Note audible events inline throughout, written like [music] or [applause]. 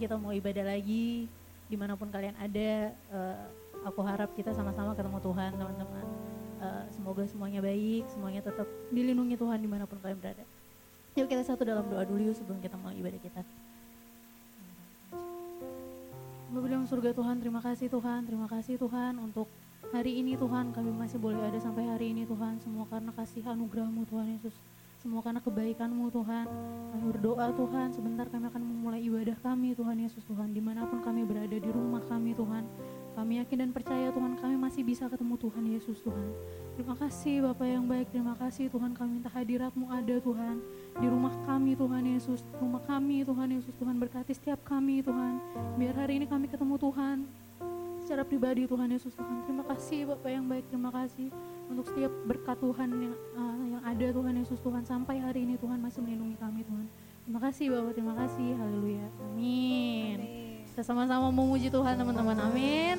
kita mau ibadah lagi di mana pun kalian ada. Uh, aku harap kita sama-sama ketemu Tuhan teman-teman. Uh, semoga semuanya baik, semuanya tetap dilindungi Tuhan di mana pun kalian berada. Yuk kita satu dalam doa dulu yuk sebelum kita mulai ibadah kita. Bapak bilang surga Tuhan, terima kasih Tuhan, terima kasih Tuhan untuk hari ini Tuhan kami masih boleh ada sampai hari ini Tuhan semua karena kasih anugerahmu Tuhan Yesus semua karena kebaikanmu Tuhan. Kami berdoa Tuhan sebentar kami akan memulai ibadah kami Tuhan Yesus Tuhan. Di mana pun kami berada di rumah kami Tuhan. Kami yakin dan percaya Tuhan kami masih bisa ketemu Tuhan Yesus Tuhan. Terima kasih Bapak yang baik. Terima kasih Tuhan kami minta hadiratmu ada Tuhan. Di rumah kami Tuhan Yesus. Rumah kami Tuhan Yesus. Tuhan berkati setiap kami Tuhan. Biar hari ini kami ketemu Tuhan. Secara pribadi Tuhan Yesus Tuhan. Terima kasih Bapak yang baik, terima kasih untuk setiap berkat Tuhan yang uh, yang ada Tuhan Yesus Tuhan sampai hari ini Tuhan masih melindungi kami Tuhan. Terima kasih Bapak, terima kasih. Haleluya. Amin. Kita sama-sama memuji Tuhan teman-teman. Amin.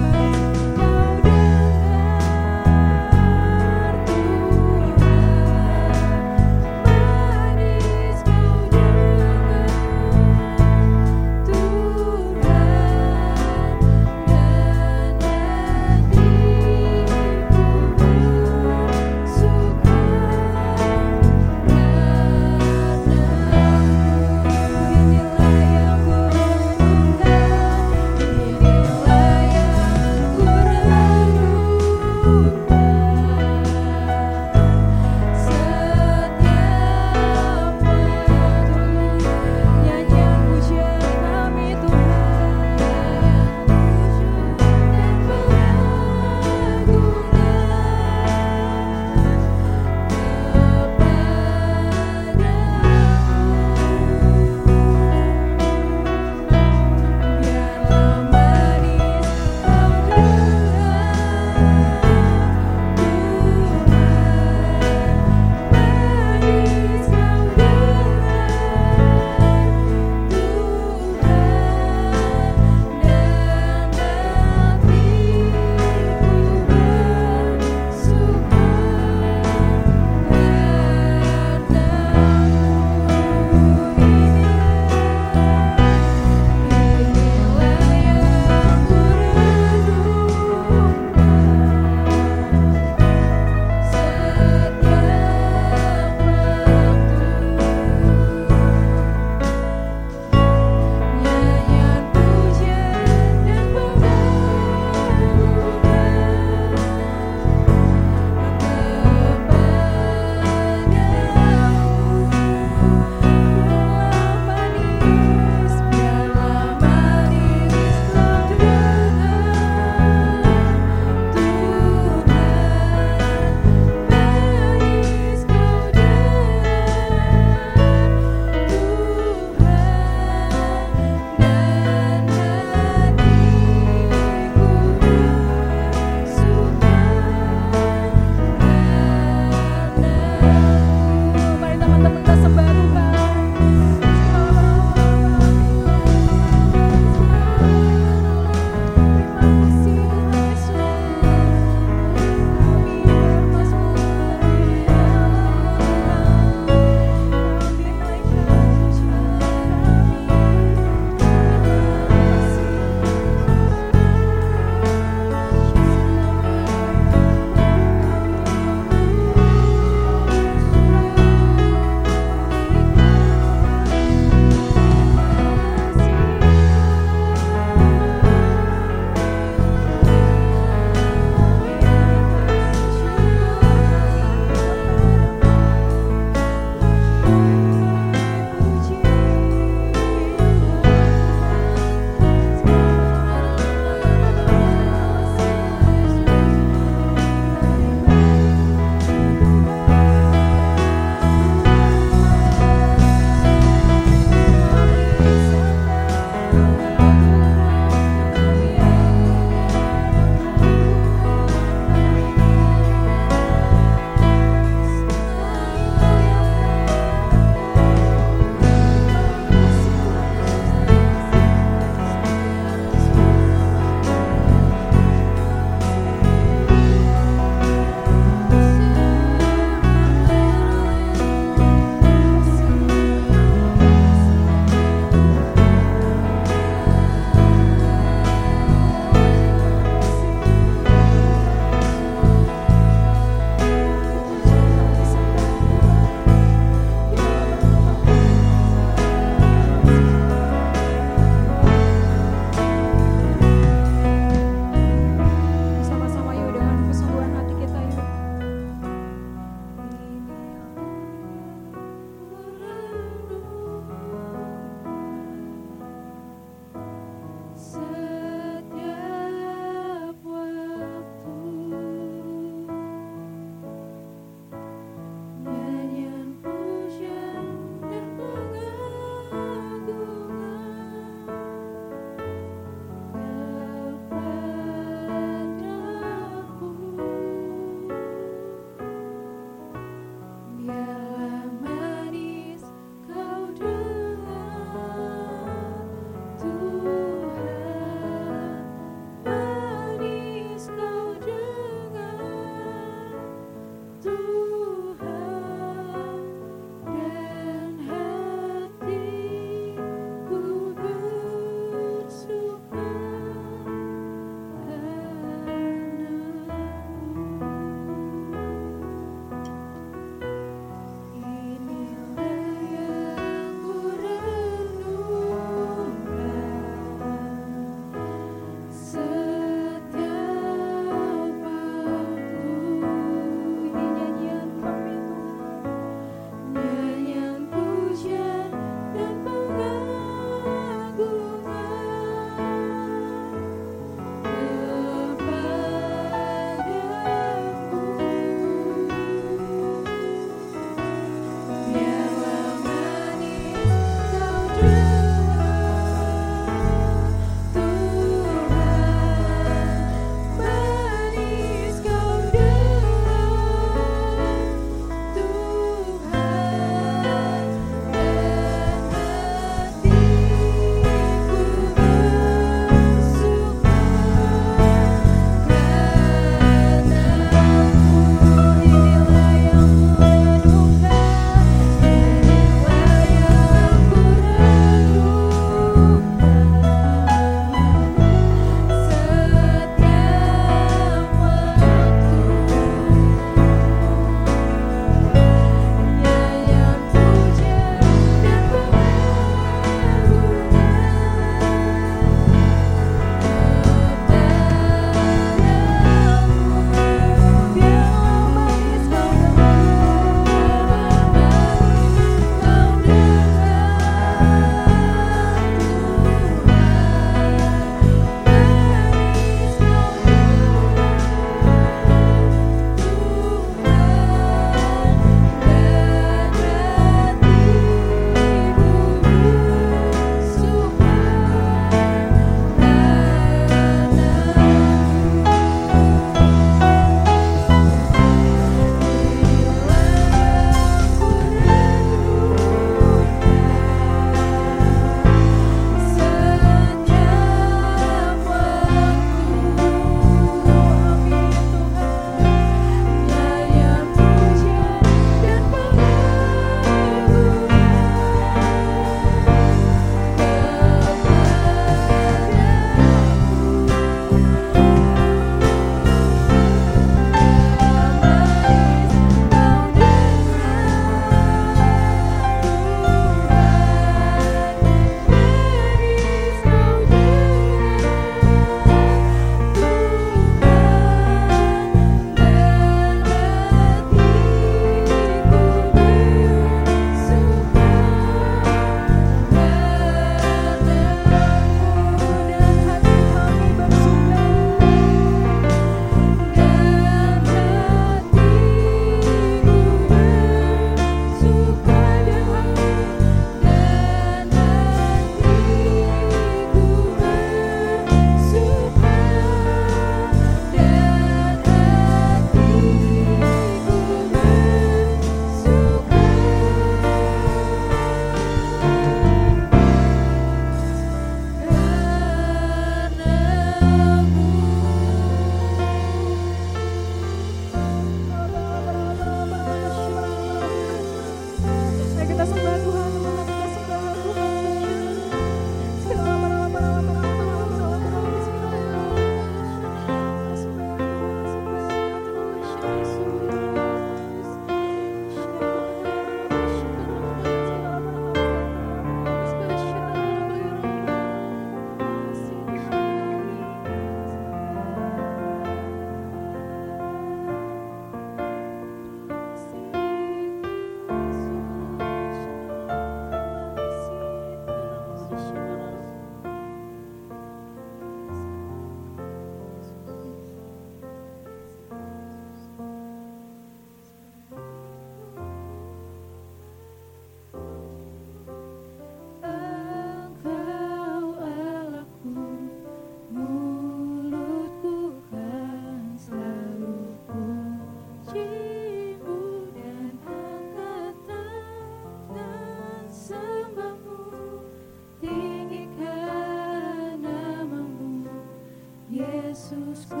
Jesus Christ.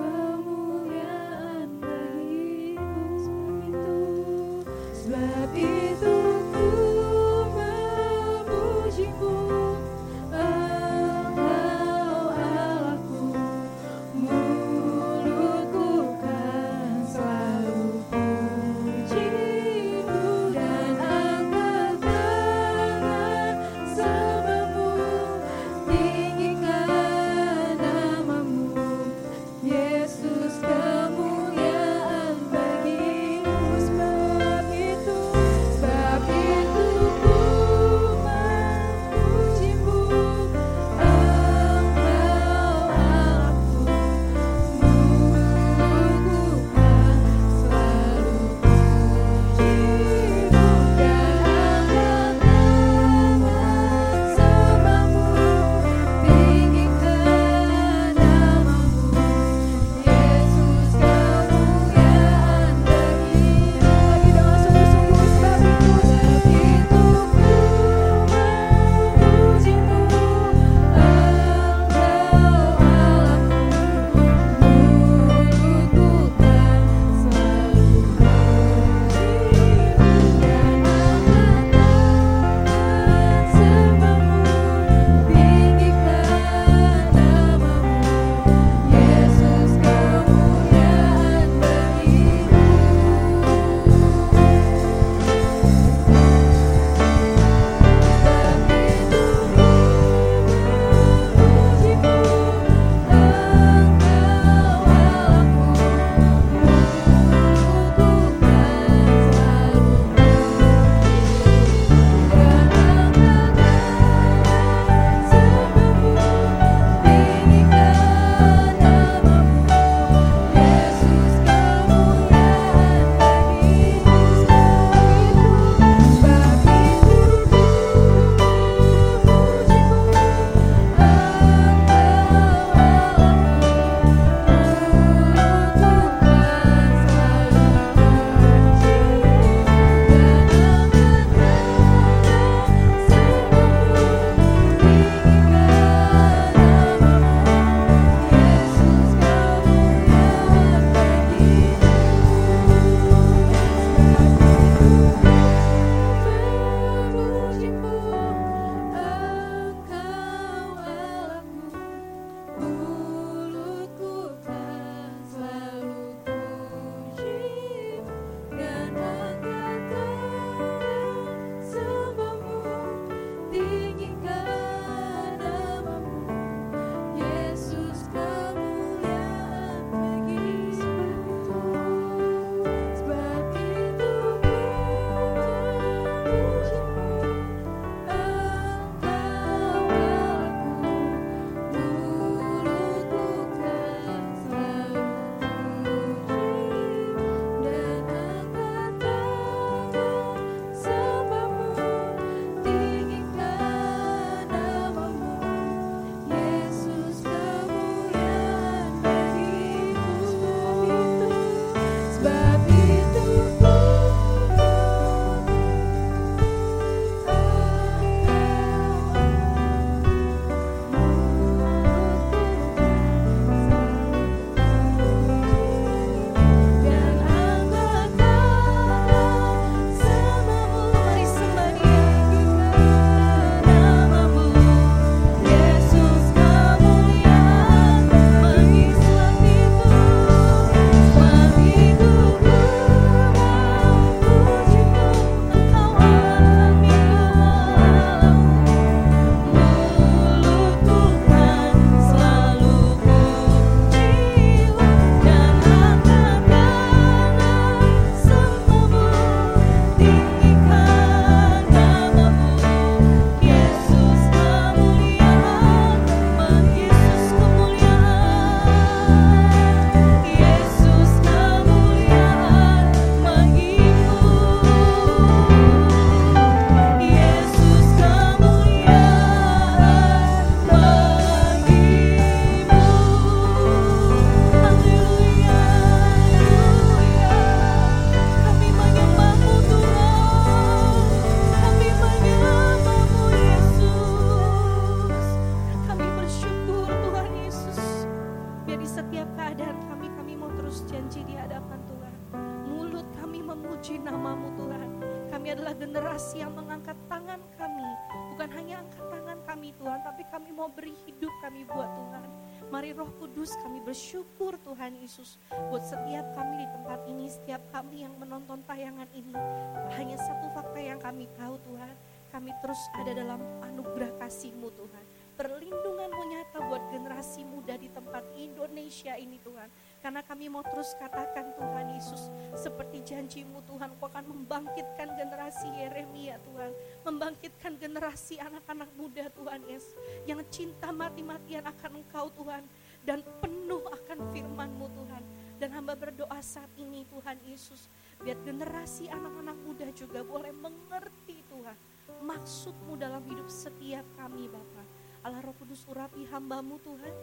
Cinta mati-matian akan Engkau Tuhan dan penuh akan firman-Mu Tuhan. Dan hamba berdoa saat ini Tuhan Yesus, biar generasi anak-anak muda juga boleh mengerti Tuhan maksudmu dalam hidup setiap kami Bapak. Allah Roh Kudus urapi hambamu Tuhan.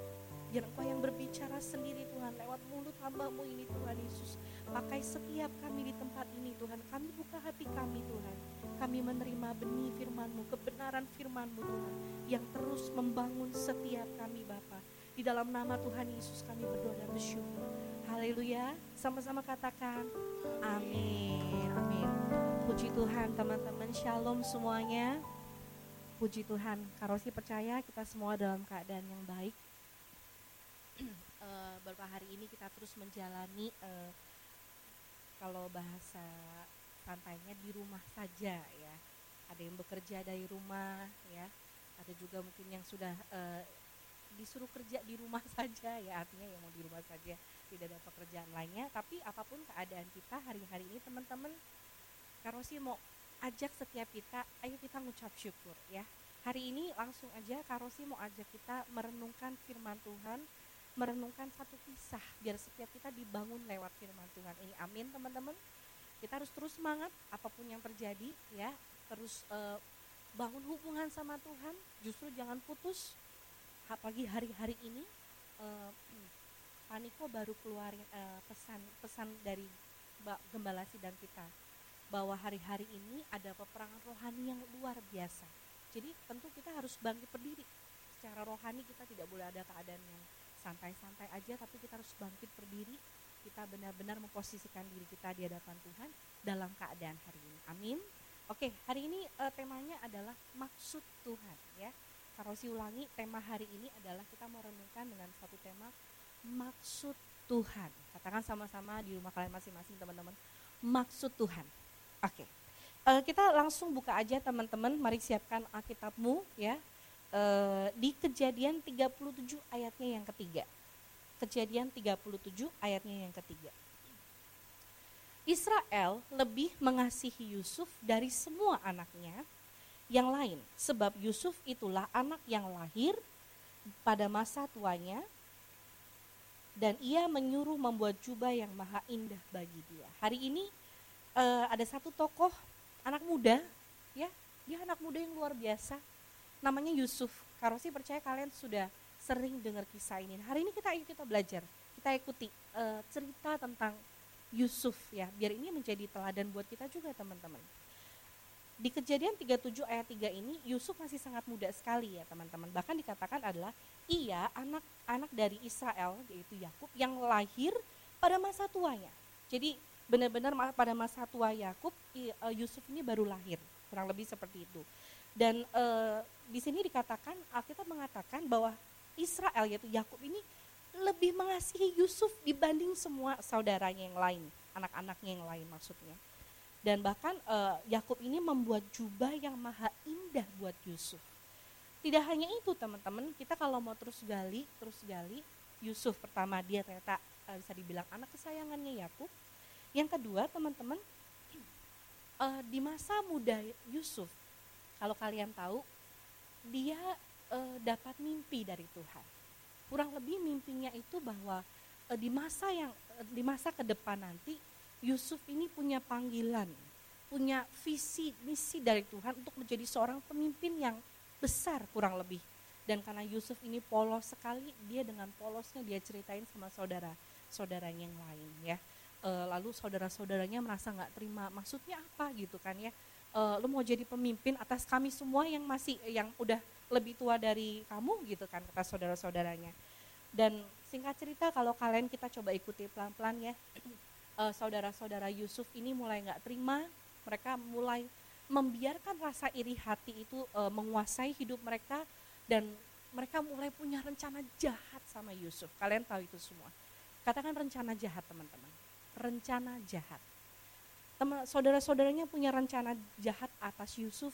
Biar engkau yang berbicara sendiri Tuhan lewat mulut hambamu ini Tuhan Yesus. Pakai setiap kami di tempat ini Tuhan. Kami buka hati kami Tuhan. Kami menerima benih firmanmu, kebenaran firmanmu Tuhan. Yang terus membangun setiap kami Bapak. Di dalam nama Tuhan Yesus kami berdoa dan bersyukur. Haleluya. Sama-sama katakan amin. Amin. Puji Tuhan teman-teman. Shalom semuanya. Puji Tuhan. Karosi percaya kita semua dalam keadaan yang baik. Uh, [clears throat] beberapa hari ini kita terus menjalani uh, kalau bahasa santainya di rumah saja ya. Ada yang bekerja dari rumah ya. Ada juga mungkin yang sudah uh, disuruh kerja di rumah [laughs] saja ya artinya yang mau di rumah saja tidak ada pekerjaan lainnya tapi apa pun keadaan kita hari-hari ini teman-teman Karosi mau ajak setiap kita ayo kita ngucap syukur ya hari ini langsung aja Karosi mau ajak kita merenungkan firman Tuhan merenungkan satu kisah biar setiap kita dibangun lewat firman Tuhan. Ini amin teman-teman. Kita harus terus semangat apa pun yang terjadi ya. Terus uh, bangun hubungan sama Tuhan. Justru jangan putus apalagi hari-hari ini uh, Paniko baru keluarin uh, pesan pesan dari Gembala dan kita. Bahwa hari-hari ini ada peperangan rohani yang luar biasa. Jadi tentu kita harus bangkit berdiri. Secara rohani kita tidak boleh ada keadaan yang santai-santai aja, tapi kita harus bangkit berdiri. Kita benar-benar memposisikan diri kita di hadapan Tuhan dalam keadaan hari ini. Amin. Oke, hari ini uh, temanya adalah maksud Tuhan ya. Kalau si ulangi tema hari ini adalah kita mau renungkan dengan satu tema maksud Tuhan. Katakan sama-sama di rumah kalian masing-masing teman-teman. Maksud Tuhan. Oke. Uh, kita langsung buka aja teman-teman. Mari siapkan Alkitabmu ya. Uh, di Kejadian 37 ayatnya yang ketiga. Kejadian 37 ayatnya yang ketiga. Israel lebih mengasihi Yusuf dari semua anaknya yang lain. Sebab Yusuf itulah anak yang lahir pada masa tuanya dan ia menyuruh membuat jubah yang maha indah bagi dia. Hari ini uh, ada satu tokoh anak muda, ya, dia anak muda yang luar biasa, namanya Yusuf. Karosi percaya kalian sudah sering dengar kisah ini. Hari ini kita kita belajar, kita ikuti uh, cerita tentang Yusuf ya, biar ini menjadi teladan buat kita juga teman-teman di kejadian 37 ayat 3 ini Yusuf masih sangat muda sekali ya teman-teman. Bahkan dikatakan adalah ia anak-anak dari Israel yaitu Yakub yang lahir pada masa tuanya. Jadi benar-benar pada masa tua Yakub e, Yusuf ini baru lahir, kurang lebih seperti itu. Dan e, di sini dikatakan Alkitab mengatakan bahwa Israel yaitu Yakub ini lebih mengasihi Yusuf dibanding semua saudaranya yang lain, anak-anaknya yang lain maksudnya. Dan bahkan uh, Yakub ini membuat jubah yang maha indah buat Yusuf. Tidak hanya itu teman-teman, kita kalau mau terus gali, terus gali, Yusuf pertama dia ternyata uh, bisa dibilang anak kesayangannya Yakub. Yang kedua teman-teman, uh, [clears throat] di masa muda Yusuf, kalau kalian tahu, dia uh, dapat mimpi dari Tuhan. Kurang lebih mimpinya itu bahwa uh, di masa yang uh, di masa ke depan nanti Yusuf ini punya panggilan, punya visi, misi dari Tuhan untuk menjadi seorang pemimpin yang besar kurang lebih. Dan karena Yusuf ini polos sekali, dia dengan polosnya dia ceritain sama saudara, saudaranya yang lain ya. E, lalu saudara-saudaranya merasa nggak terima, maksudnya apa gitu kan ya? E, lu mau jadi pemimpin atas kami semua yang masih yang udah lebih tua dari kamu gitu kan kata saudara-saudaranya. Dan singkat cerita kalau kalian kita coba ikuti pelan-pelan ya, uh, [clears throat] saudara-saudara Yusuf ini mulai nggak terima, mereka mulai membiarkan rasa iri hati itu uh, menguasai hidup mereka dan mereka mulai punya rencana jahat sama Yusuf. Kalian tahu itu semua. Katakan rencana jahat teman-teman. Rencana jahat. Teman saudara-saudaranya punya rencana jahat atas Yusuf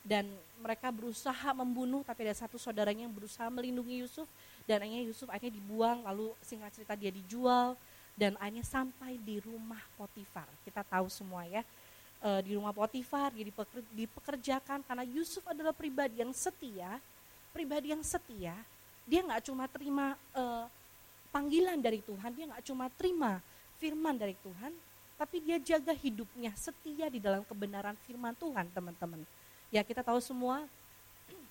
dan mereka berusaha membunuh tapi ada satu saudaranya yang berusaha melindungi Yusuf dan akhirnya Yusuf akhirnya dibuang lalu singkat cerita dia dijual dan akhirnya sampai di rumah Potifar. Kita tahu semua ya, e, di rumah Potifar dia dipekerjakan karena Yusuf adalah pribadi yang setia, pribadi yang setia. Dia nggak cuma terima e, panggilan dari Tuhan, dia nggak cuma terima firman dari Tuhan, tapi dia jaga hidupnya setia di dalam kebenaran firman Tuhan, teman-teman. Ya, kita tahu semua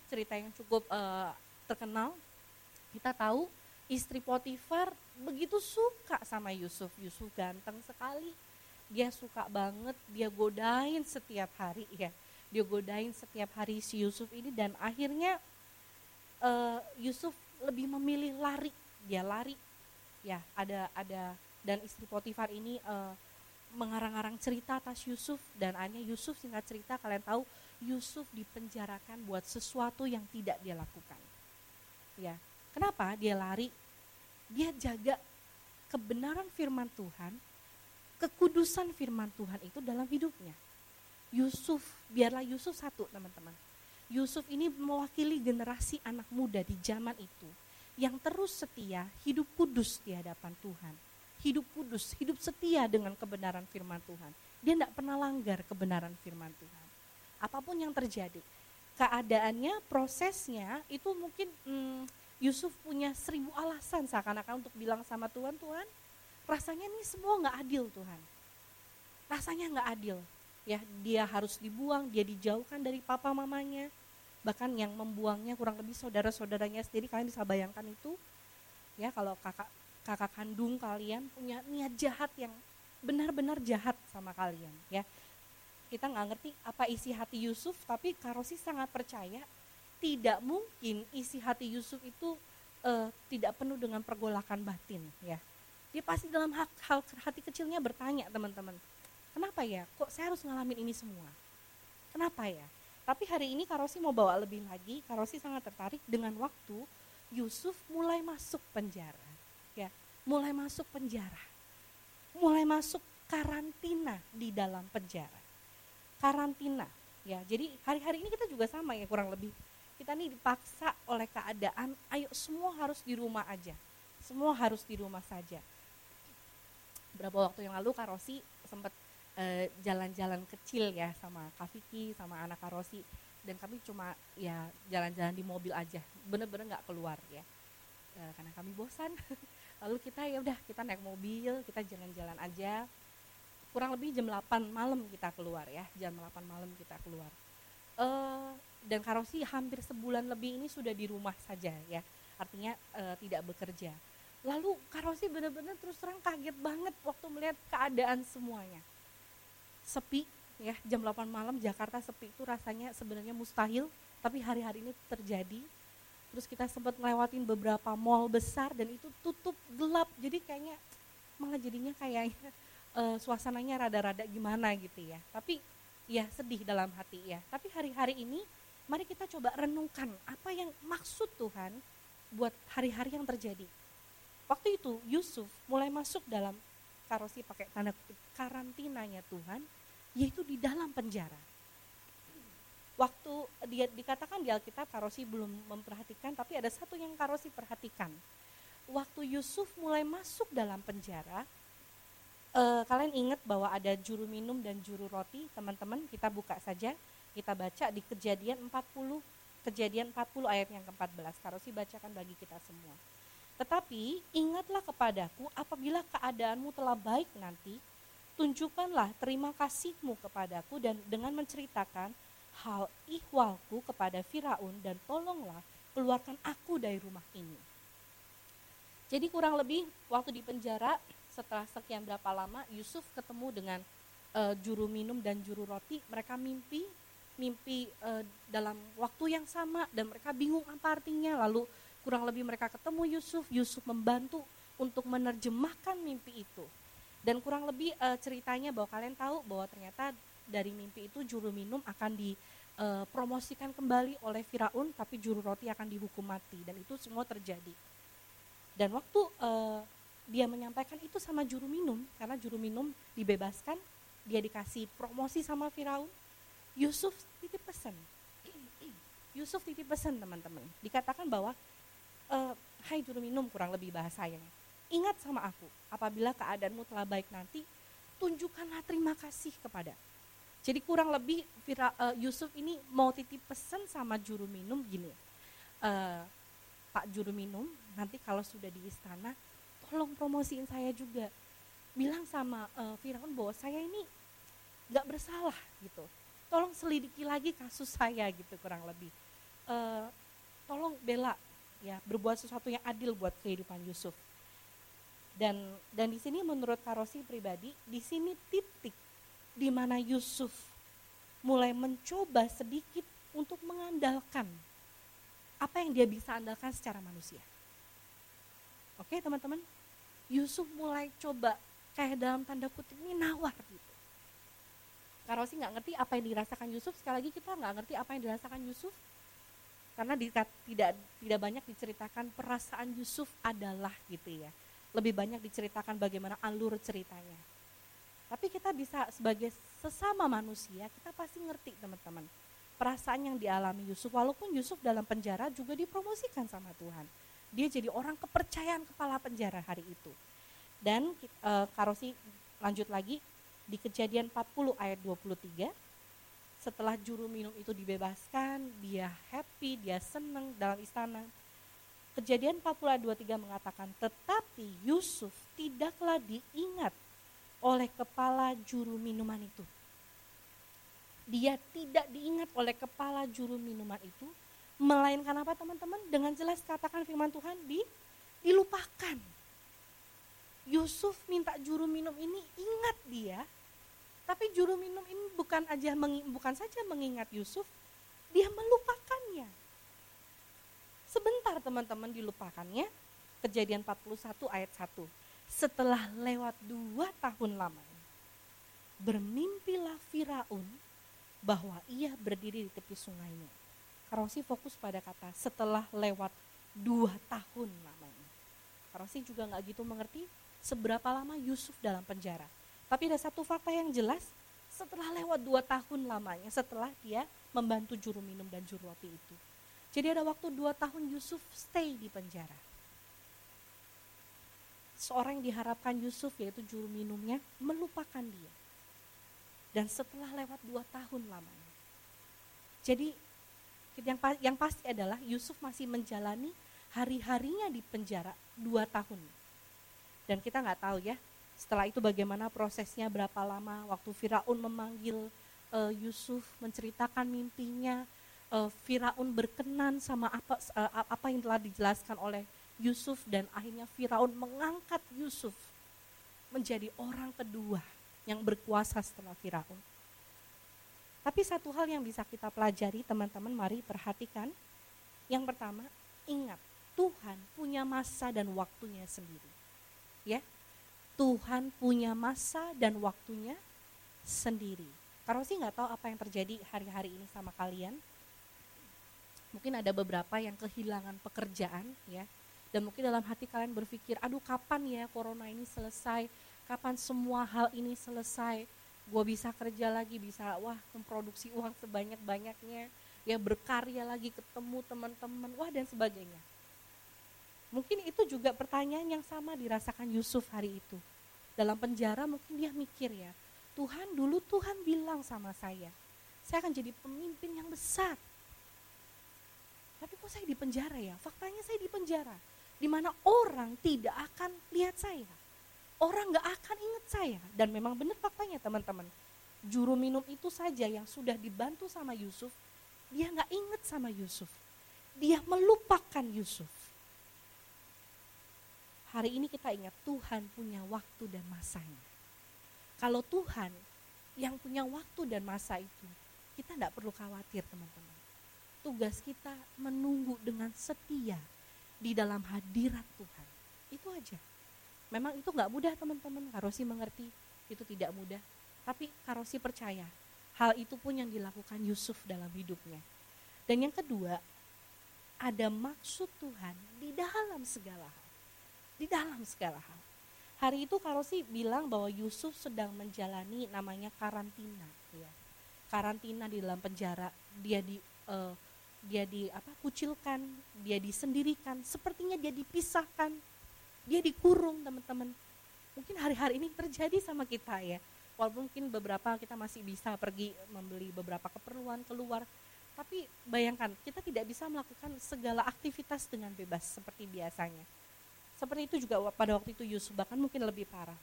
cerita yang cukup uh, terkenal. Kita tahu istri Potifar begitu suka sama Yusuf. Yusuf ganteng sekali. Dia suka banget, dia godain setiap hari ya. Dia godain setiap hari si Yusuf ini dan akhirnya uh, Yusuf lebih memilih lari. Dia lari. Ya, ada ada dan istri Potifar ini uh, mengarang-arang cerita atas Yusuf dan akhirnya Yusuf singkat cerita kalian tahu Yusuf dipenjarakan buat sesuatu yang tidak dia lakukan. Ya, kenapa dia lari? Dia jaga kebenaran firman Tuhan, kekudusan firman Tuhan itu dalam hidupnya. Yusuf, biarlah Yusuf satu teman-teman. Yusuf ini mewakili generasi anak muda di zaman itu yang terus setia hidup kudus di hadapan Tuhan hidup kudus, hidup setia dengan kebenaran firman Tuhan. Dia tidak pernah langgar kebenaran firman Tuhan. Apa pun yang terjadi, keadaannya, prosesnya itu mungkin hmm, Yusuf punya seribu alasan seakan-akan untuk bilang sama Tuhan, Tuhan rasanya ini semua nggak adil Tuhan. Rasanya nggak adil. Ya, dia harus dibuang, dia dijauhkan dari papa mamanya. Bahkan yang membuangnya kurang lebih saudara-saudaranya sendiri, kalian bisa bayangkan itu. Ya, kalau kakak kakak kandung kalian punya niat jahat yang benar-benar jahat sama kalian ya. Kita nggak ngerti apa isi hati Yusuf tapi Karosi sangat percaya tidak mungkin isi hati Yusuf itu uh, tidak penuh dengan pergolakan batin ya. Dia pasti dalam hak, hal hati kecilnya bertanya teman-teman kenapa ya? Kok saya harus ngalamin ini semua? Kenapa ya? Tapi hari ini Karosi mau bawa lebih lagi. Karosi sangat tertarik dengan waktu Yusuf mulai masuk penjara ya mulai masuk penjara. Mulai masuk karantina di dalam penjara. Karantina ya. Jadi hari-hari ini kita juga sama ya kurang lebih. Kita nih dipaksa oleh keadaan ayo semua harus di rumah aja. Semua harus di rumah saja. Berapa waktu yang lalu Karosi sempat uh, jalan-jalan kecil ya sama Kak Vicky sama anak Karosi dan kami cuma ya jalan-jalan di mobil aja. Bener-bener nggak keluar ya. Uh, karena kami bosan [laughs] lalu kita ya udah kita naik mobil kita jalan-jalan aja. Kurang lebih jam 8 malam kita keluar ya jam 8 malam kita keluar. Uh, dan Karosi hampir sebulan lebih ini sudah di rumah saja ya artinya uh, tidak bekerja. Lalu Karosi benar-benar terus terang kaget banget waktu melihat keadaan semuanya. Sepi ya jam 8 malam Jakarta sepi itu rasanya sebenarnya mustahil tapi hari-hari ini terjadi terus kita sempat ngelewatin beberapa mall besar dan itu tutup gelap. Jadi kayaknya malah jadinya kayaknya [laughs] uh, suasananya rada-rada gimana gitu ya. Tapi ya sedih dalam hati ya. Tapi hari-hari ini mari kita coba renungkan apa yang maksud Tuhan buat hari-hari yang terjadi. Waktu itu Yusuf mulai masuk dalam karosi pakai tanda kutip karantinanya Tuhan yaitu di dalam penjara waktu dia dikatakan di Alkitab Karosi belum memperhatikan, tapi ada satu yang Karosi perhatikan. Waktu Yusuf mulai masuk dalam penjara, eh, kalian ingat bahwa ada juru minum dan juru roti, teman-teman kita buka saja, kita baca di kejadian 40, kejadian 40 ayat yang ke-14, Karosi bacakan bagi kita semua. Tetapi ingatlah kepadaku apabila keadaanmu telah baik nanti, tunjukkanlah terima kasihmu kepadaku dan dengan menceritakan hal ihwalku kepada Firaun dan tolonglah keluarkan aku dari rumah ini. Jadi kurang lebih waktu di penjara setelah sekian berapa lama Yusuf ketemu dengan uh, juru minum dan juru roti, mereka mimpi mimpi uh, dalam waktu yang sama dan mereka bingung apa artinya. Lalu kurang lebih mereka ketemu Yusuf, Yusuf membantu untuk menerjemahkan mimpi itu. Dan kurang lebih uh, ceritanya bahwa kalian tahu bahwa ternyata dari mimpi itu juru minum akan dipromosikan eh, kembali oleh Firaun tapi juru roti akan dihukum mati dan itu semua terjadi. Dan waktu uh, dia menyampaikan itu sama juru minum karena juru minum dibebaskan, dia dikasih promosi sama Firaun. Yusuf titip pesan. [clears throat] Yusuf titip pesan teman-teman. Dikatakan bahwa uh, hai juru minum kurang lebih bahasanya. Ingat sama aku, apabila keadaanmu telah baik nanti, tunjukkanlah terima kasih kepada jadi kurang lebih Vira, uh, Yusuf ini mau titip pesan sama juru minum gini, uh, Pak juru minum, nanti kalau sudah di istana, tolong promosiin saya juga. bilang sama uh, Firaun bahwa saya ini nggak bersalah gitu. Tolong selidiki lagi kasus saya gitu kurang lebih. Uh, tolong bela ya berbuat sesuatu yang adil buat kehidupan Yusuf. Dan dan di sini menurut Karosi pribadi di sini titik di mana Yusuf mulai mencoba sedikit untuk mengandalkan apa yang dia bisa andalkan secara manusia. Oke teman-teman, Yusuf mulai coba kayak dalam tanda kutip ini nawar gitu kalau sih nggak ngerti apa yang dirasakan Yusuf, sekali lagi kita nggak ngerti apa yang dirasakan Yusuf, karena tidak tidak banyak diceritakan perasaan Yusuf adalah gitu ya. Lebih banyak diceritakan bagaimana alur ceritanya. Tapi kita bisa sebagai sesama manusia, kita pasti ngerti teman-teman. Perasaan yang dialami Yusuf, walaupun Yusuf dalam penjara juga dipromosikan sama Tuhan. Dia jadi orang kepercayaan kepala penjara hari itu. Dan e, Karosi lanjut lagi, di kejadian 40 ayat 23 setelah juru minum itu dibebaskan dia happy dia senang dalam istana kejadian 40 ayat 23 mengatakan tetapi Yusuf tidaklah diingat oleh kepala juru minuman itu dia tidak diingat oleh kepala juru minuman itu melainkan apa teman-teman dengan jelas katakan firman Tuhan di dilupakan Yusuf minta juru minum ini ingat dia tapi juru minum ini bukan aja bukan saja mengingat Yusuf, dia melupakannya. Sebentar teman-teman dilupakannya. Kejadian 41 ayat 1. Setelah lewat dua tahun lamanya, bermimpilah Firaun bahwa ia berdiri di tepi sungainya. Karosi fokus pada kata setelah lewat dua tahun lamanya. Karosi juga nggak gitu mengerti seberapa lama Yusuf dalam penjara tapi ada satu fakta yang jelas, setelah lewat dua tahun lamanya, setelah dia membantu juru minum dan juru roti itu. Jadi ada waktu dua tahun Yusuf stay di penjara. Seorang yang diharapkan Yusuf yaitu juru minumnya melupakan dia. Dan setelah lewat dua tahun lamanya. Jadi yang, yang pasti adalah Yusuf masih menjalani hari-harinya di penjara dua tahun. Dan kita nggak tahu ya setelah itu bagaimana prosesnya berapa lama waktu Firaun memanggil uh, Yusuf menceritakan mimpinya uh, Firaun berkenan sama apa uh, apa yang telah dijelaskan oleh Yusuf dan akhirnya Firaun mengangkat Yusuf menjadi orang kedua yang berkuasa setelah Firaun. Tapi satu hal yang bisa kita pelajari teman-teman mari perhatikan. Yang pertama, ingat Tuhan punya masa dan waktunya sendiri. Ya, Tuhan punya masa dan waktunya sendiri. Kalau sih nggak tahu apa yang terjadi hari-hari ini sama kalian. Mungkin ada beberapa yang kehilangan pekerjaan ya. Dan mungkin dalam hati kalian berpikir, aduh kapan ya corona ini selesai, kapan semua hal ini selesai, gue bisa kerja lagi, bisa wah memproduksi uang sebanyak-banyaknya, ya berkarya lagi, ketemu teman-teman, wah dan sebagainya. Mungkin itu juga pertanyaan yang sama dirasakan Yusuf hari itu. Dalam penjara mungkin dia mikir ya, Tuhan dulu Tuhan bilang sama saya, saya akan jadi pemimpin yang besar. Tapi kok saya di penjara ya? Faktanya saya di penjara. Di mana orang tidak akan lihat saya. Orang gak akan ingat saya. Dan memang benar faktanya teman-teman. Juru minum itu saja yang sudah dibantu sama Yusuf, dia gak ingat sama Yusuf. Dia melupakan Yusuf hari ini kita ingat Tuhan punya waktu dan masanya. Kalau Tuhan yang punya waktu dan masa itu, kita tidak perlu khawatir teman-teman. Tugas kita menunggu dengan setia di dalam hadirat Tuhan. Itu aja. Memang itu nggak mudah teman-teman. Karosi mengerti itu tidak mudah. Tapi Karosi percaya hal itu pun yang dilakukan Yusuf dalam hidupnya. Dan yang kedua, ada maksud Tuhan di dalam segala hal di dalam segala hal. Hari itu kalau sih bilang bahwa Yusuf sedang menjalani namanya karantina, ya. Karantina di dalam penjara, dia di uh, dia di apa kucilkan, dia disendirikan, sepertinya dia dipisahkan, dia dikurung teman-teman. Mungkin hari-hari ini terjadi sama kita ya. Walaupun mungkin beberapa kita masih bisa pergi membeli beberapa keperluan keluar, tapi bayangkan kita tidak bisa melakukan segala aktivitas dengan bebas seperti biasanya seperti itu juga pada waktu itu Yusuf bahkan mungkin lebih parah.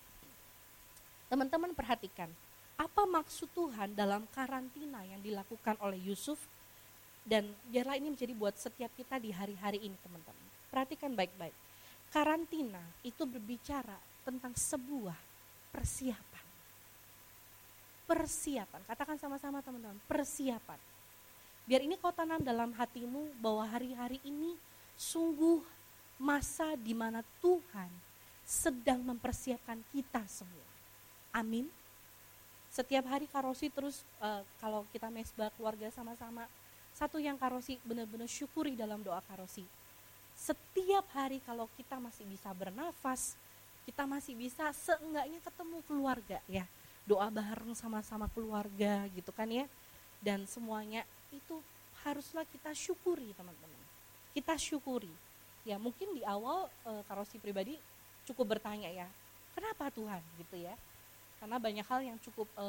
Teman-teman perhatikan, apa maksud Tuhan dalam karantina yang dilakukan oleh Yusuf dan biarlah ini menjadi buat setiap kita di hari-hari ini teman-teman. Perhatikan baik-baik. Karantina itu berbicara tentang sebuah persiapan. Persiapan, katakan sama-sama teman-teman, persiapan. Biar ini kau tanam dalam hatimu bahwa hari-hari ini sungguh masa di mana Tuhan sedang mempersiapkan kita semua. Amin. Setiap hari Karosi terus uh, kalau kita mesbah keluarga sama-sama, satu yang Karosi benar-benar syukuri dalam doa Karosi. Setiap hari kalau kita masih bisa bernafas, kita masih bisa seenggaknya ketemu keluarga ya. Doa bareng sama-sama keluarga gitu kan ya. Dan semuanya itu haruslah kita syukuri teman-teman. Kita syukuri. Ya mungkin di awal e, karosi pribadi cukup bertanya ya, kenapa Tuhan gitu ya? Karena banyak hal yang cukup e,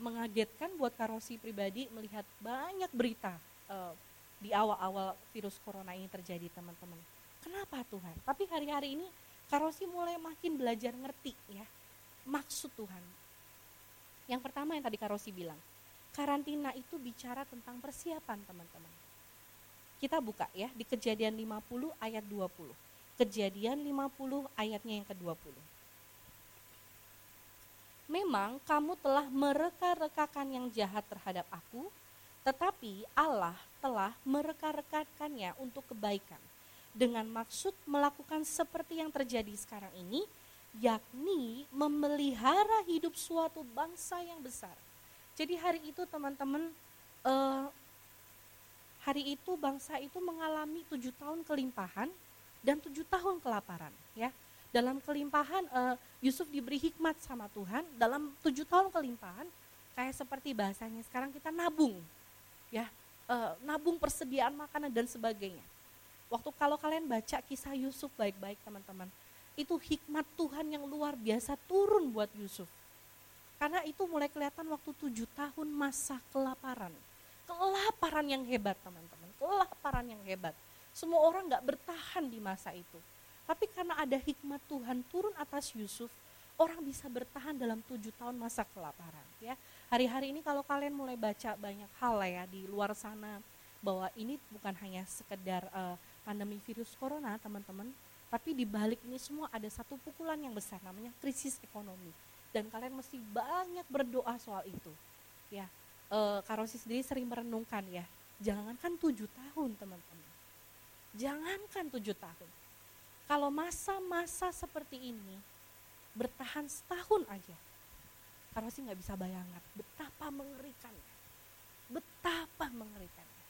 mengagetkan buat karosi pribadi melihat banyak berita e, di awal-awal virus corona ini terjadi teman-teman. Kenapa Tuhan? Tapi hari-hari ini karosi mulai makin belajar ngerti ya maksud Tuhan. Yang pertama yang tadi karosi bilang, karantina itu bicara tentang persiapan teman-teman. Kita buka ya di kejadian 50 ayat 20. Kejadian 50 ayatnya yang ke-20. Memang kamu telah mereka-rekakan yang jahat terhadap aku, tetapi Allah telah mereka-rekakannya untuk kebaikan. Dengan maksud melakukan seperti yang terjadi sekarang ini, yakni memelihara hidup suatu bangsa yang besar jadi hari itu teman-teman uh, hari itu bangsa itu mengalami tujuh tahun kelimpahan dan tujuh tahun kelaparan ya. Dalam kelimpahan uh, Yusuf diberi hikmat sama Tuhan dalam tujuh tahun kelimpahan kayak seperti bahasanya sekarang kita nabung ya uh, nabung persediaan makanan dan sebagainya. Waktu kalau kalian baca kisah Yusuf baik-baik teman-teman, itu hikmat Tuhan yang luar biasa turun buat Yusuf. Karena itu mulai kelihatan waktu tujuh tahun masa kelaparan. Kelaparan yang hebat teman-teman, kelaparan yang hebat. Semua orang gak bertahan di masa itu. Tapi karena ada hikmat Tuhan turun atas Yusuf, orang bisa bertahan dalam tujuh tahun masa kelaparan. Ya, hari-hari ini kalau kalian mulai baca banyak hal ya di luar sana bahwa ini bukan hanya sekedar uh, pandemi virus corona teman-teman, tapi di balik ini semua ada satu pukulan yang besar namanya krisis ekonomi. Dan kalian mesti banyak berdoa soal itu ya. E, Karosi sendiri sering merenungkan ya jangankan tujuh tahun teman-teman. Jangankan tujuh tahun kalau masa-masa seperti ini bertahan setahun aja Karosi nggak bisa bayangkan betapa mengerikannya. Betapa mengerikannya.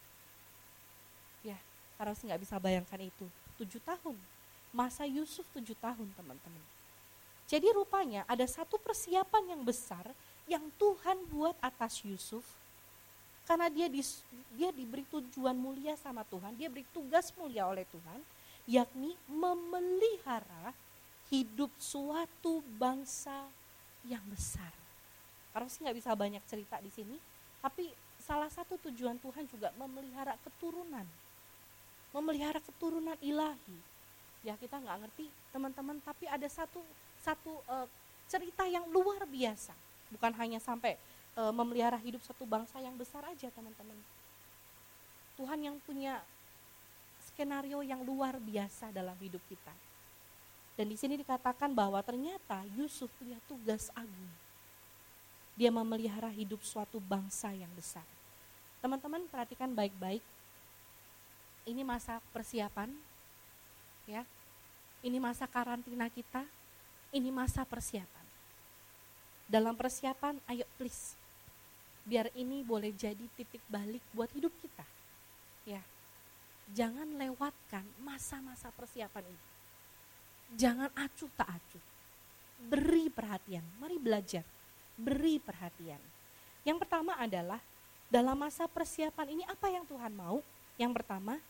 Ya Karosi nggak bisa bayangkan itu. Tujuh tahun. Masa Yusuf tujuh tahun teman-teman. Jadi rupanya ada satu persiapan yang besar yang Tuhan buat atas Yusuf. Karena dia di, dia diberi tujuan mulia sama Tuhan, dia beri tugas mulia oleh Tuhan, yakni memelihara hidup suatu bangsa yang besar. Karena sih nggak bisa banyak cerita di sini, tapi salah satu tujuan Tuhan juga memelihara keturunan, memelihara keturunan ilahi. Ya kita nggak ngerti teman-teman, tapi ada satu satu uh, cerita yang luar biasa. Bukan hanya sampai uh, memelihara hidup satu bangsa yang besar aja teman-teman. Tuhan yang punya skenario yang luar biasa dalam hidup kita. Dan di sini dikatakan bahwa ternyata Yusuf punya tugas agung. Dia memelihara hidup suatu bangsa yang besar. Teman-teman perhatikan baik-baik. Ini masa persiapan, ya. Ini masa karantina kita, ini masa persiapan. Dalam persiapan, ayo please, biar ini boleh jadi titik balik buat hidup kita. Ya, jangan lewatkan masa-masa persiapan ini. Jangan acuh tak acuh. Beri perhatian, mari belajar. Beri perhatian. Yang pertama adalah dalam masa persiapan ini apa yang Tuhan mau? Yang pertama,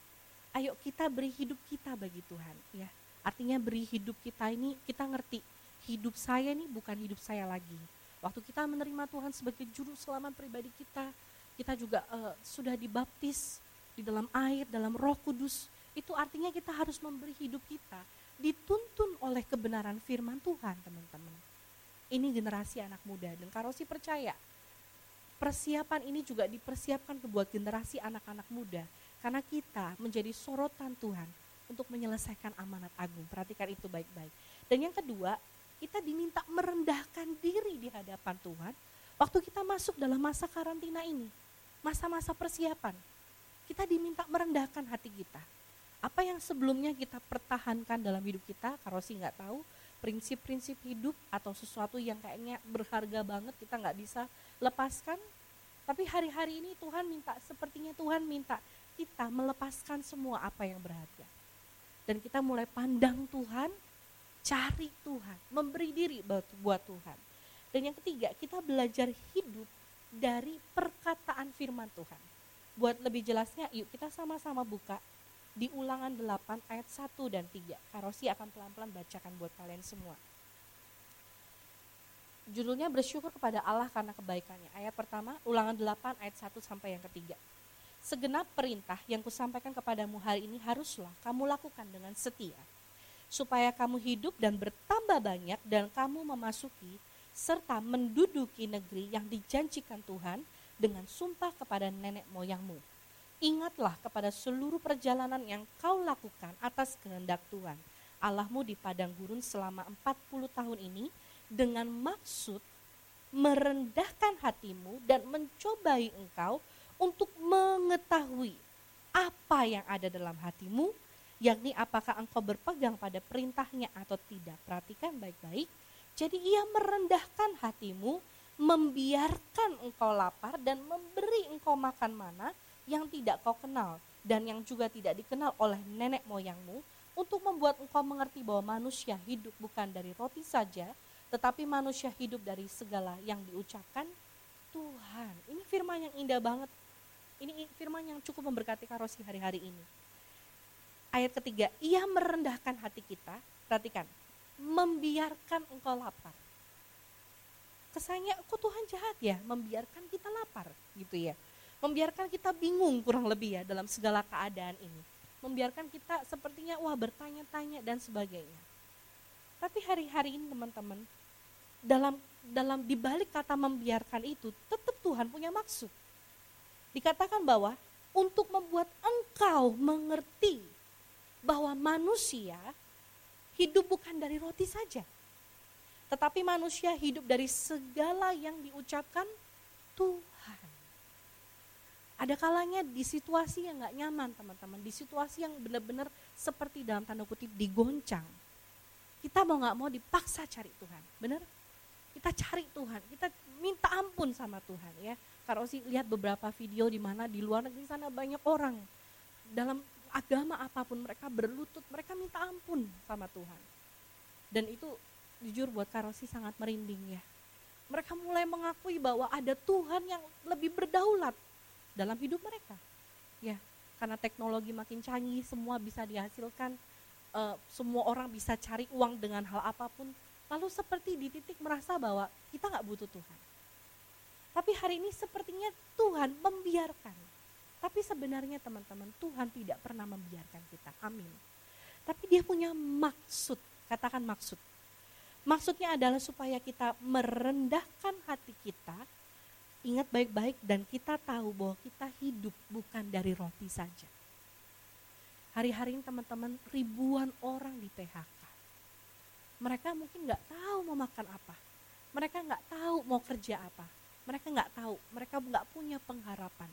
ayo kita beri hidup kita bagi Tuhan, ya. Artinya beri hidup kita ini kita ngerti hidup saya ini bukan hidup saya lagi. Waktu kita menerima Tuhan sebagai juru selamat pribadi kita, kita juga uh, sudah dibaptis di dalam air, dalam Roh Kudus. Itu artinya kita harus memberi hidup kita dituntun oleh kebenaran firman Tuhan, teman-teman. Ini generasi anak muda dan Karosi percaya persiapan ini juga dipersiapkan buat generasi anak-anak muda karena kita menjadi sorotan Tuhan untuk menyelesaikan amanat agung. Perhatikan itu baik-baik. Dan yang kedua, kita diminta merendahkan diri di hadapan Tuhan waktu kita masuk dalam masa karantina ini. Masa-masa persiapan. Kita diminta merendahkan hati kita. Apa yang sebelumnya kita pertahankan dalam hidup kita, kalau sih nggak tahu, prinsip-prinsip hidup atau sesuatu yang kayaknya berharga banget kita nggak bisa lepaskan. Tapi hari-hari ini Tuhan minta, sepertinya Tuhan minta kita melepaskan semua apa yang berharga dan kita mulai pandang Tuhan, cari Tuhan, memberi diri buat Tuhan. Dan yang ketiga, kita belajar hidup dari perkataan firman Tuhan. Buat lebih jelasnya, yuk kita sama-sama buka di ulangan 8 ayat 1 dan 3. Karosi akan pelan-pelan bacakan buat kalian semua. Judulnya bersyukur kepada Allah karena kebaikannya. Ayat pertama, ulangan 8 ayat 1 sampai yang ketiga segenap perintah yang kusampaikan kepadamu hari ini haruslah kamu lakukan dengan setia, supaya kamu hidup dan bertambah banyak dan kamu memasuki serta menduduki negeri yang dijanjikan Tuhan dengan sumpah kepada nenek moyangmu. Ingatlah kepada seluruh perjalanan yang kau lakukan atas kehendak Tuhan, Allahmu di padang gurun selama 40 tahun ini dengan maksud merendahkan hatimu dan mencobai engkau untuk mengetahui apa yang ada dalam hatimu, yakni apakah engkau berpegang pada perintahnya atau tidak. Perhatikan baik-baik. Jadi ia merendahkan hatimu, membiarkan engkau lapar dan memberi engkau makan mana yang tidak kau kenal dan yang juga tidak dikenal oleh nenek moyangmu untuk membuat engkau mengerti bahwa manusia hidup bukan dari roti saja, tetapi manusia hidup dari segala yang diucapkan Tuhan. Ini firman yang indah banget ini firman yang cukup memberkati Karosi hari-hari ini. Ayat ketiga, ia merendahkan hati kita, perhatikan, membiarkan engkau lapar. Kesannya, kok Tuhan jahat ya, membiarkan kita lapar gitu ya. Membiarkan kita bingung kurang lebih ya dalam segala keadaan ini. Membiarkan kita sepertinya wah bertanya-tanya dan sebagainya. Tapi hari-hari ini teman-teman, dalam dalam dibalik kata membiarkan itu, tetap Tuhan punya maksud dikatakan bahwa untuk membuat engkau mengerti bahwa manusia hidup bukan dari roti saja. Tetapi manusia hidup dari segala yang diucapkan Tuhan. Ada kalanya di situasi yang gak nyaman teman-teman, di situasi yang benar-benar seperti dalam tanda kutip digoncang. Kita mau gak mau dipaksa cari Tuhan, benar? Kita cari Tuhan, kita minta ampun sama Tuhan ya kalau sih lihat beberapa video di mana di luar negeri sana banyak orang dalam agama apa pun mereka berlutut, mereka minta ampun sama Tuhan. Dan itu jujur buat Karosi sangat merinding ya. Mereka mulai mengakui bahwa ada Tuhan yang lebih berdaulat dalam hidup mereka. Ya, karena teknologi makin canggih, semua bisa dihasilkan, uh, semua orang bisa cari uang dengan hal apa pun. Lalu seperti di titik merasa bahwa kita nggak butuh Tuhan tapi hari ini sepertinya Tuhan membiarkan. Tapi sebenarnya teman-teman Tuhan tidak pernah membiarkan kita. Amin. Tapi dia punya maksud. Katakan maksud. Maksudnya adalah supaya kita merendahkan hati kita. Ingat baik-baik dan kita tahu bahwa kita hidup bukan dari roti saja. Hari-hari ini teman-teman ribuan orang di PHK. Mereka mungkin nggak tahu mau makan apa. Mereka nggak tahu mau kerja apa mereka nggak tahu, mereka nggak punya pengharapan.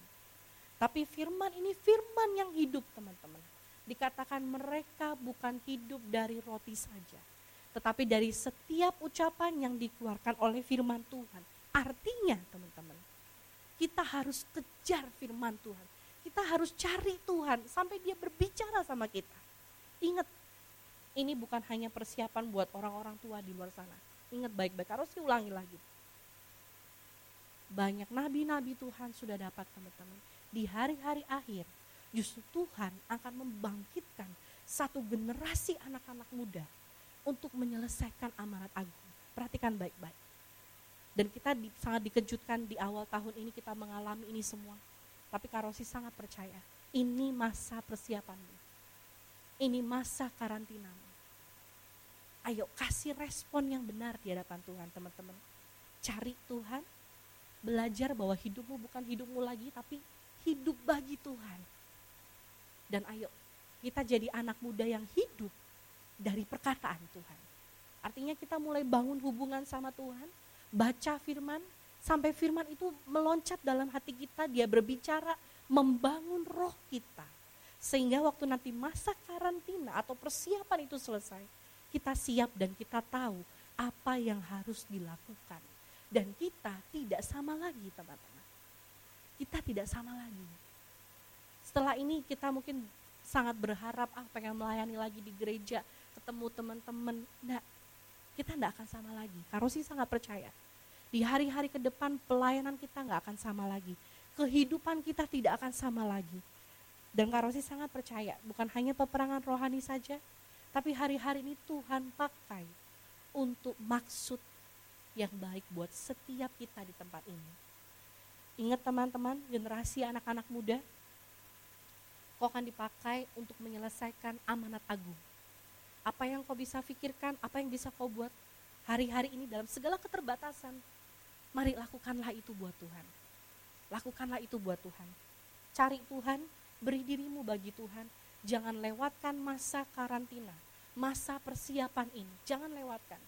Tapi firman ini firman yang hidup teman-teman. Dikatakan mereka bukan hidup dari roti saja. Tetapi dari setiap ucapan yang dikeluarkan oleh firman Tuhan. Artinya teman-teman, kita harus kejar firman Tuhan. Kita harus cari Tuhan sampai dia berbicara sama kita. Ingat, ini bukan hanya persiapan buat orang-orang tua di luar sana. Ingat baik-baik, harus diulangi lagi banyak nabi-nabi Tuhan sudah dapat teman-teman. Di hari-hari akhir justru Tuhan akan membangkitkan satu generasi anak-anak muda untuk menyelesaikan amanat agung. Perhatikan baik-baik. Dan kita di, sangat dikejutkan di awal tahun ini kita mengalami ini semua. Tapi Karosi sangat percaya, ini masa persiapanmu. Ini masa karantinamu. Ayo kasih respon yang benar di hadapan Tuhan teman-teman. Cari Tuhan, belajar bahwa hidupmu bukan hidupmu lagi tapi hidup bagi Tuhan. Dan ayo kita jadi anak muda yang hidup dari perkataan Tuhan. Artinya kita mulai bangun hubungan sama Tuhan, baca firman, sampai firman itu meloncat dalam hati kita, dia berbicara, membangun roh kita. Sehingga waktu nanti masa karantina atau persiapan itu selesai, kita siap dan kita tahu apa yang harus dilakukan. Dan kita tidak sama lagi teman-teman. Kita tidak sama lagi. Setelah ini kita mungkin sangat berharap ah pengen melayani lagi di gereja, ketemu teman-teman. Nah, kita tidak akan sama lagi. Karosi sangat percaya. Di hari-hari ke depan pelayanan kita nggak akan sama lagi. Kehidupan kita tidak akan sama lagi. Dan Karosi sangat percaya, bukan hanya peperangan rohani saja, tapi hari-hari ini Tuhan pakai untuk maksud yang baik buat setiap kita di tempat ini. Ingat teman-teman, generasi anak-anak muda, kau akan dipakai untuk menyelesaikan amanat agung. Apa yang kau bisa pikirkan, apa yang bisa kau buat hari-hari ini dalam segala keterbatasan. Mari lakukanlah itu buat Tuhan. Lakukanlah itu buat Tuhan. Cari Tuhan, beri dirimu bagi Tuhan. Jangan lewatkan masa karantina, masa persiapan ini. Jangan lewatkan.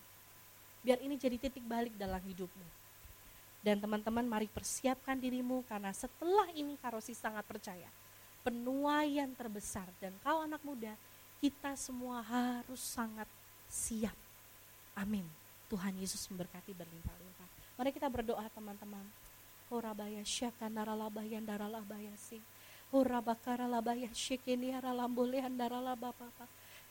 Biar ini jadi titik balik dalam hidupmu. Dan teman-teman mari persiapkan dirimu karena setelah ini Karosi sangat percaya penuaian terbesar dan kau anak muda kita semua harus sangat siap. Amin. Tuhan Yesus memberkati berlimpah-limpah. Mari kita berdoa teman-teman. Horabaya syaka naralabaya daralabaya sing. Horabakara labaya syekeni haralambolehan daralabapa.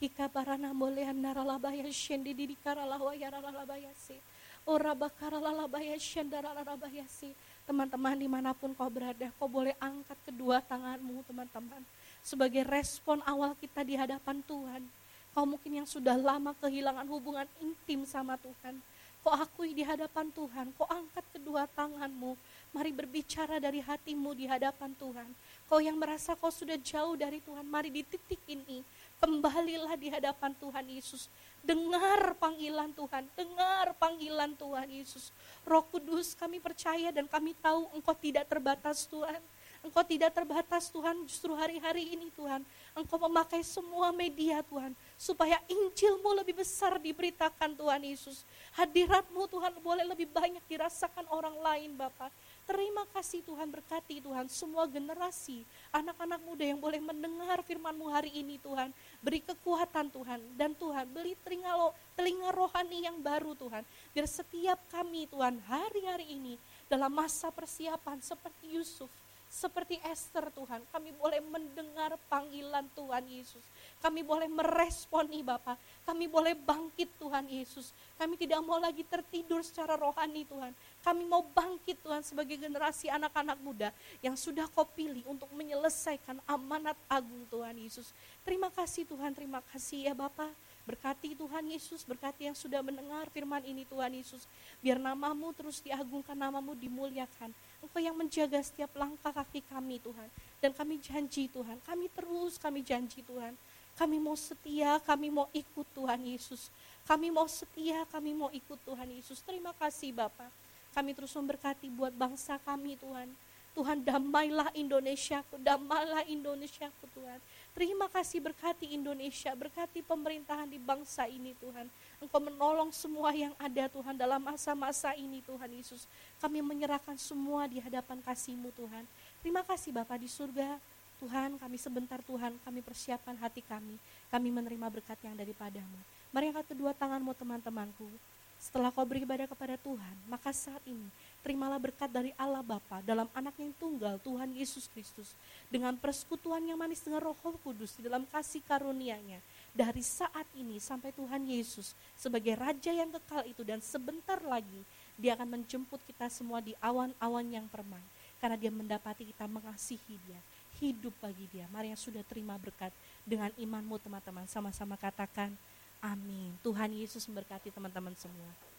Ika barana bolehan naralabaya shendi didikara lahwaya ralabaya sing. Orabakara lalabaya shendara ralabaya sing Teman-teman di mana pun kau berada, kau boleh angkat kedua tanganmu teman-teman. Sebagai respon awal kita di hadapan Tuhan. Kau mungkin yang sudah lama kehilangan hubungan intim sama Tuhan. Kau akui di hadapan Tuhan, kau angkat kedua tanganmu. Mari berbicara dari hatimu di hadapan Tuhan. Kau yang merasa kau sudah jauh dari Tuhan, mari di titik ini kembalilah di hadapan Tuhan Yesus. Dengar panggilan Tuhan, dengar panggilan Tuhan Yesus. Roh Kudus kami percaya dan kami tahu Engkau tidak terbatas Tuhan. Engkau tidak terbatas Tuhan justru hari-hari ini Tuhan. Engkau memakai semua media Tuhan. Supaya Injilmu lebih besar diberitakan Tuhan Yesus. Hadiratmu Tuhan boleh lebih banyak dirasakan orang lain Bapak. Terima kasih Tuhan berkati Tuhan semua generasi anak-anak muda yang boleh mendengar firman-Mu hari ini Tuhan. Beri kekuatan Tuhan dan Tuhan beri telinga, telinga rohani yang baru Tuhan. Biar setiap kami Tuhan hari-hari ini dalam masa persiapan seperti Yusuf, seperti Esther Tuhan, kami boleh mendengar panggilan Tuhan Yesus. Kami boleh meresponi Bapak, kami boleh bangkit Tuhan Yesus. Kami tidak mau lagi tertidur secara rohani Tuhan. Kami mau bangkit Tuhan sebagai generasi anak-anak muda yang sudah kau pilih untuk menyelesaikan amanat agung Tuhan Yesus. Terima kasih Tuhan, terima kasih ya Bapak. Berkati Tuhan Yesus, berkati yang sudah mendengar firman ini Tuhan Yesus. Biar namamu terus diagungkan, namamu dimuliakan. Engkau yang menjaga setiap langkah kaki kami Tuhan. Dan kami janji Tuhan, kami terus kami janji Tuhan kami mau setia, kami mau ikut Tuhan Yesus. Kami mau setia, kami mau ikut Tuhan Yesus. Terima kasih Bapak. Kami terus memberkati buat bangsa kami Tuhan. Tuhan damailah Indonesia, damailah Indonesia Tuhan. Terima kasih berkati Indonesia, berkati pemerintahan di bangsa ini Tuhan. Engkau menolong semua yang ada Tuhan dalam masa-masa ini Tuhan Yesus. Kami menyerahkan semua di hadapan kasih-Mu Tuhan. Terima kasih Bapak di surga. Tuhan kami sebentar Tuhan kami persiapkan hati kami. Kami menerima berkat yang daripadamu. Mari angkat kedua tanganmu teman-temanku. Setelah kau beribadah kepada Tuhan, maka saat ini terimalah berkat dari Allah Bapa dalam anak yang tunggal Tuhan Yesus Kristus. Dengan persekutuan yang manis dengan roh kudus di dalam kasih karunia-Nya. Dari saat ini sampai Tuhan Yesus sebagai Raja yang kekal itu dan sebentar lagi dia akan menjemput kita semua di awan-awan yang permai. Karena dia mendapati kita mengasihi dia hidup bagi dia. Mari yang sudah terima berkat dengan imanmu teman-teman sama-sama katakan amin. Tuhan Yesus memberkati teman-teman semua.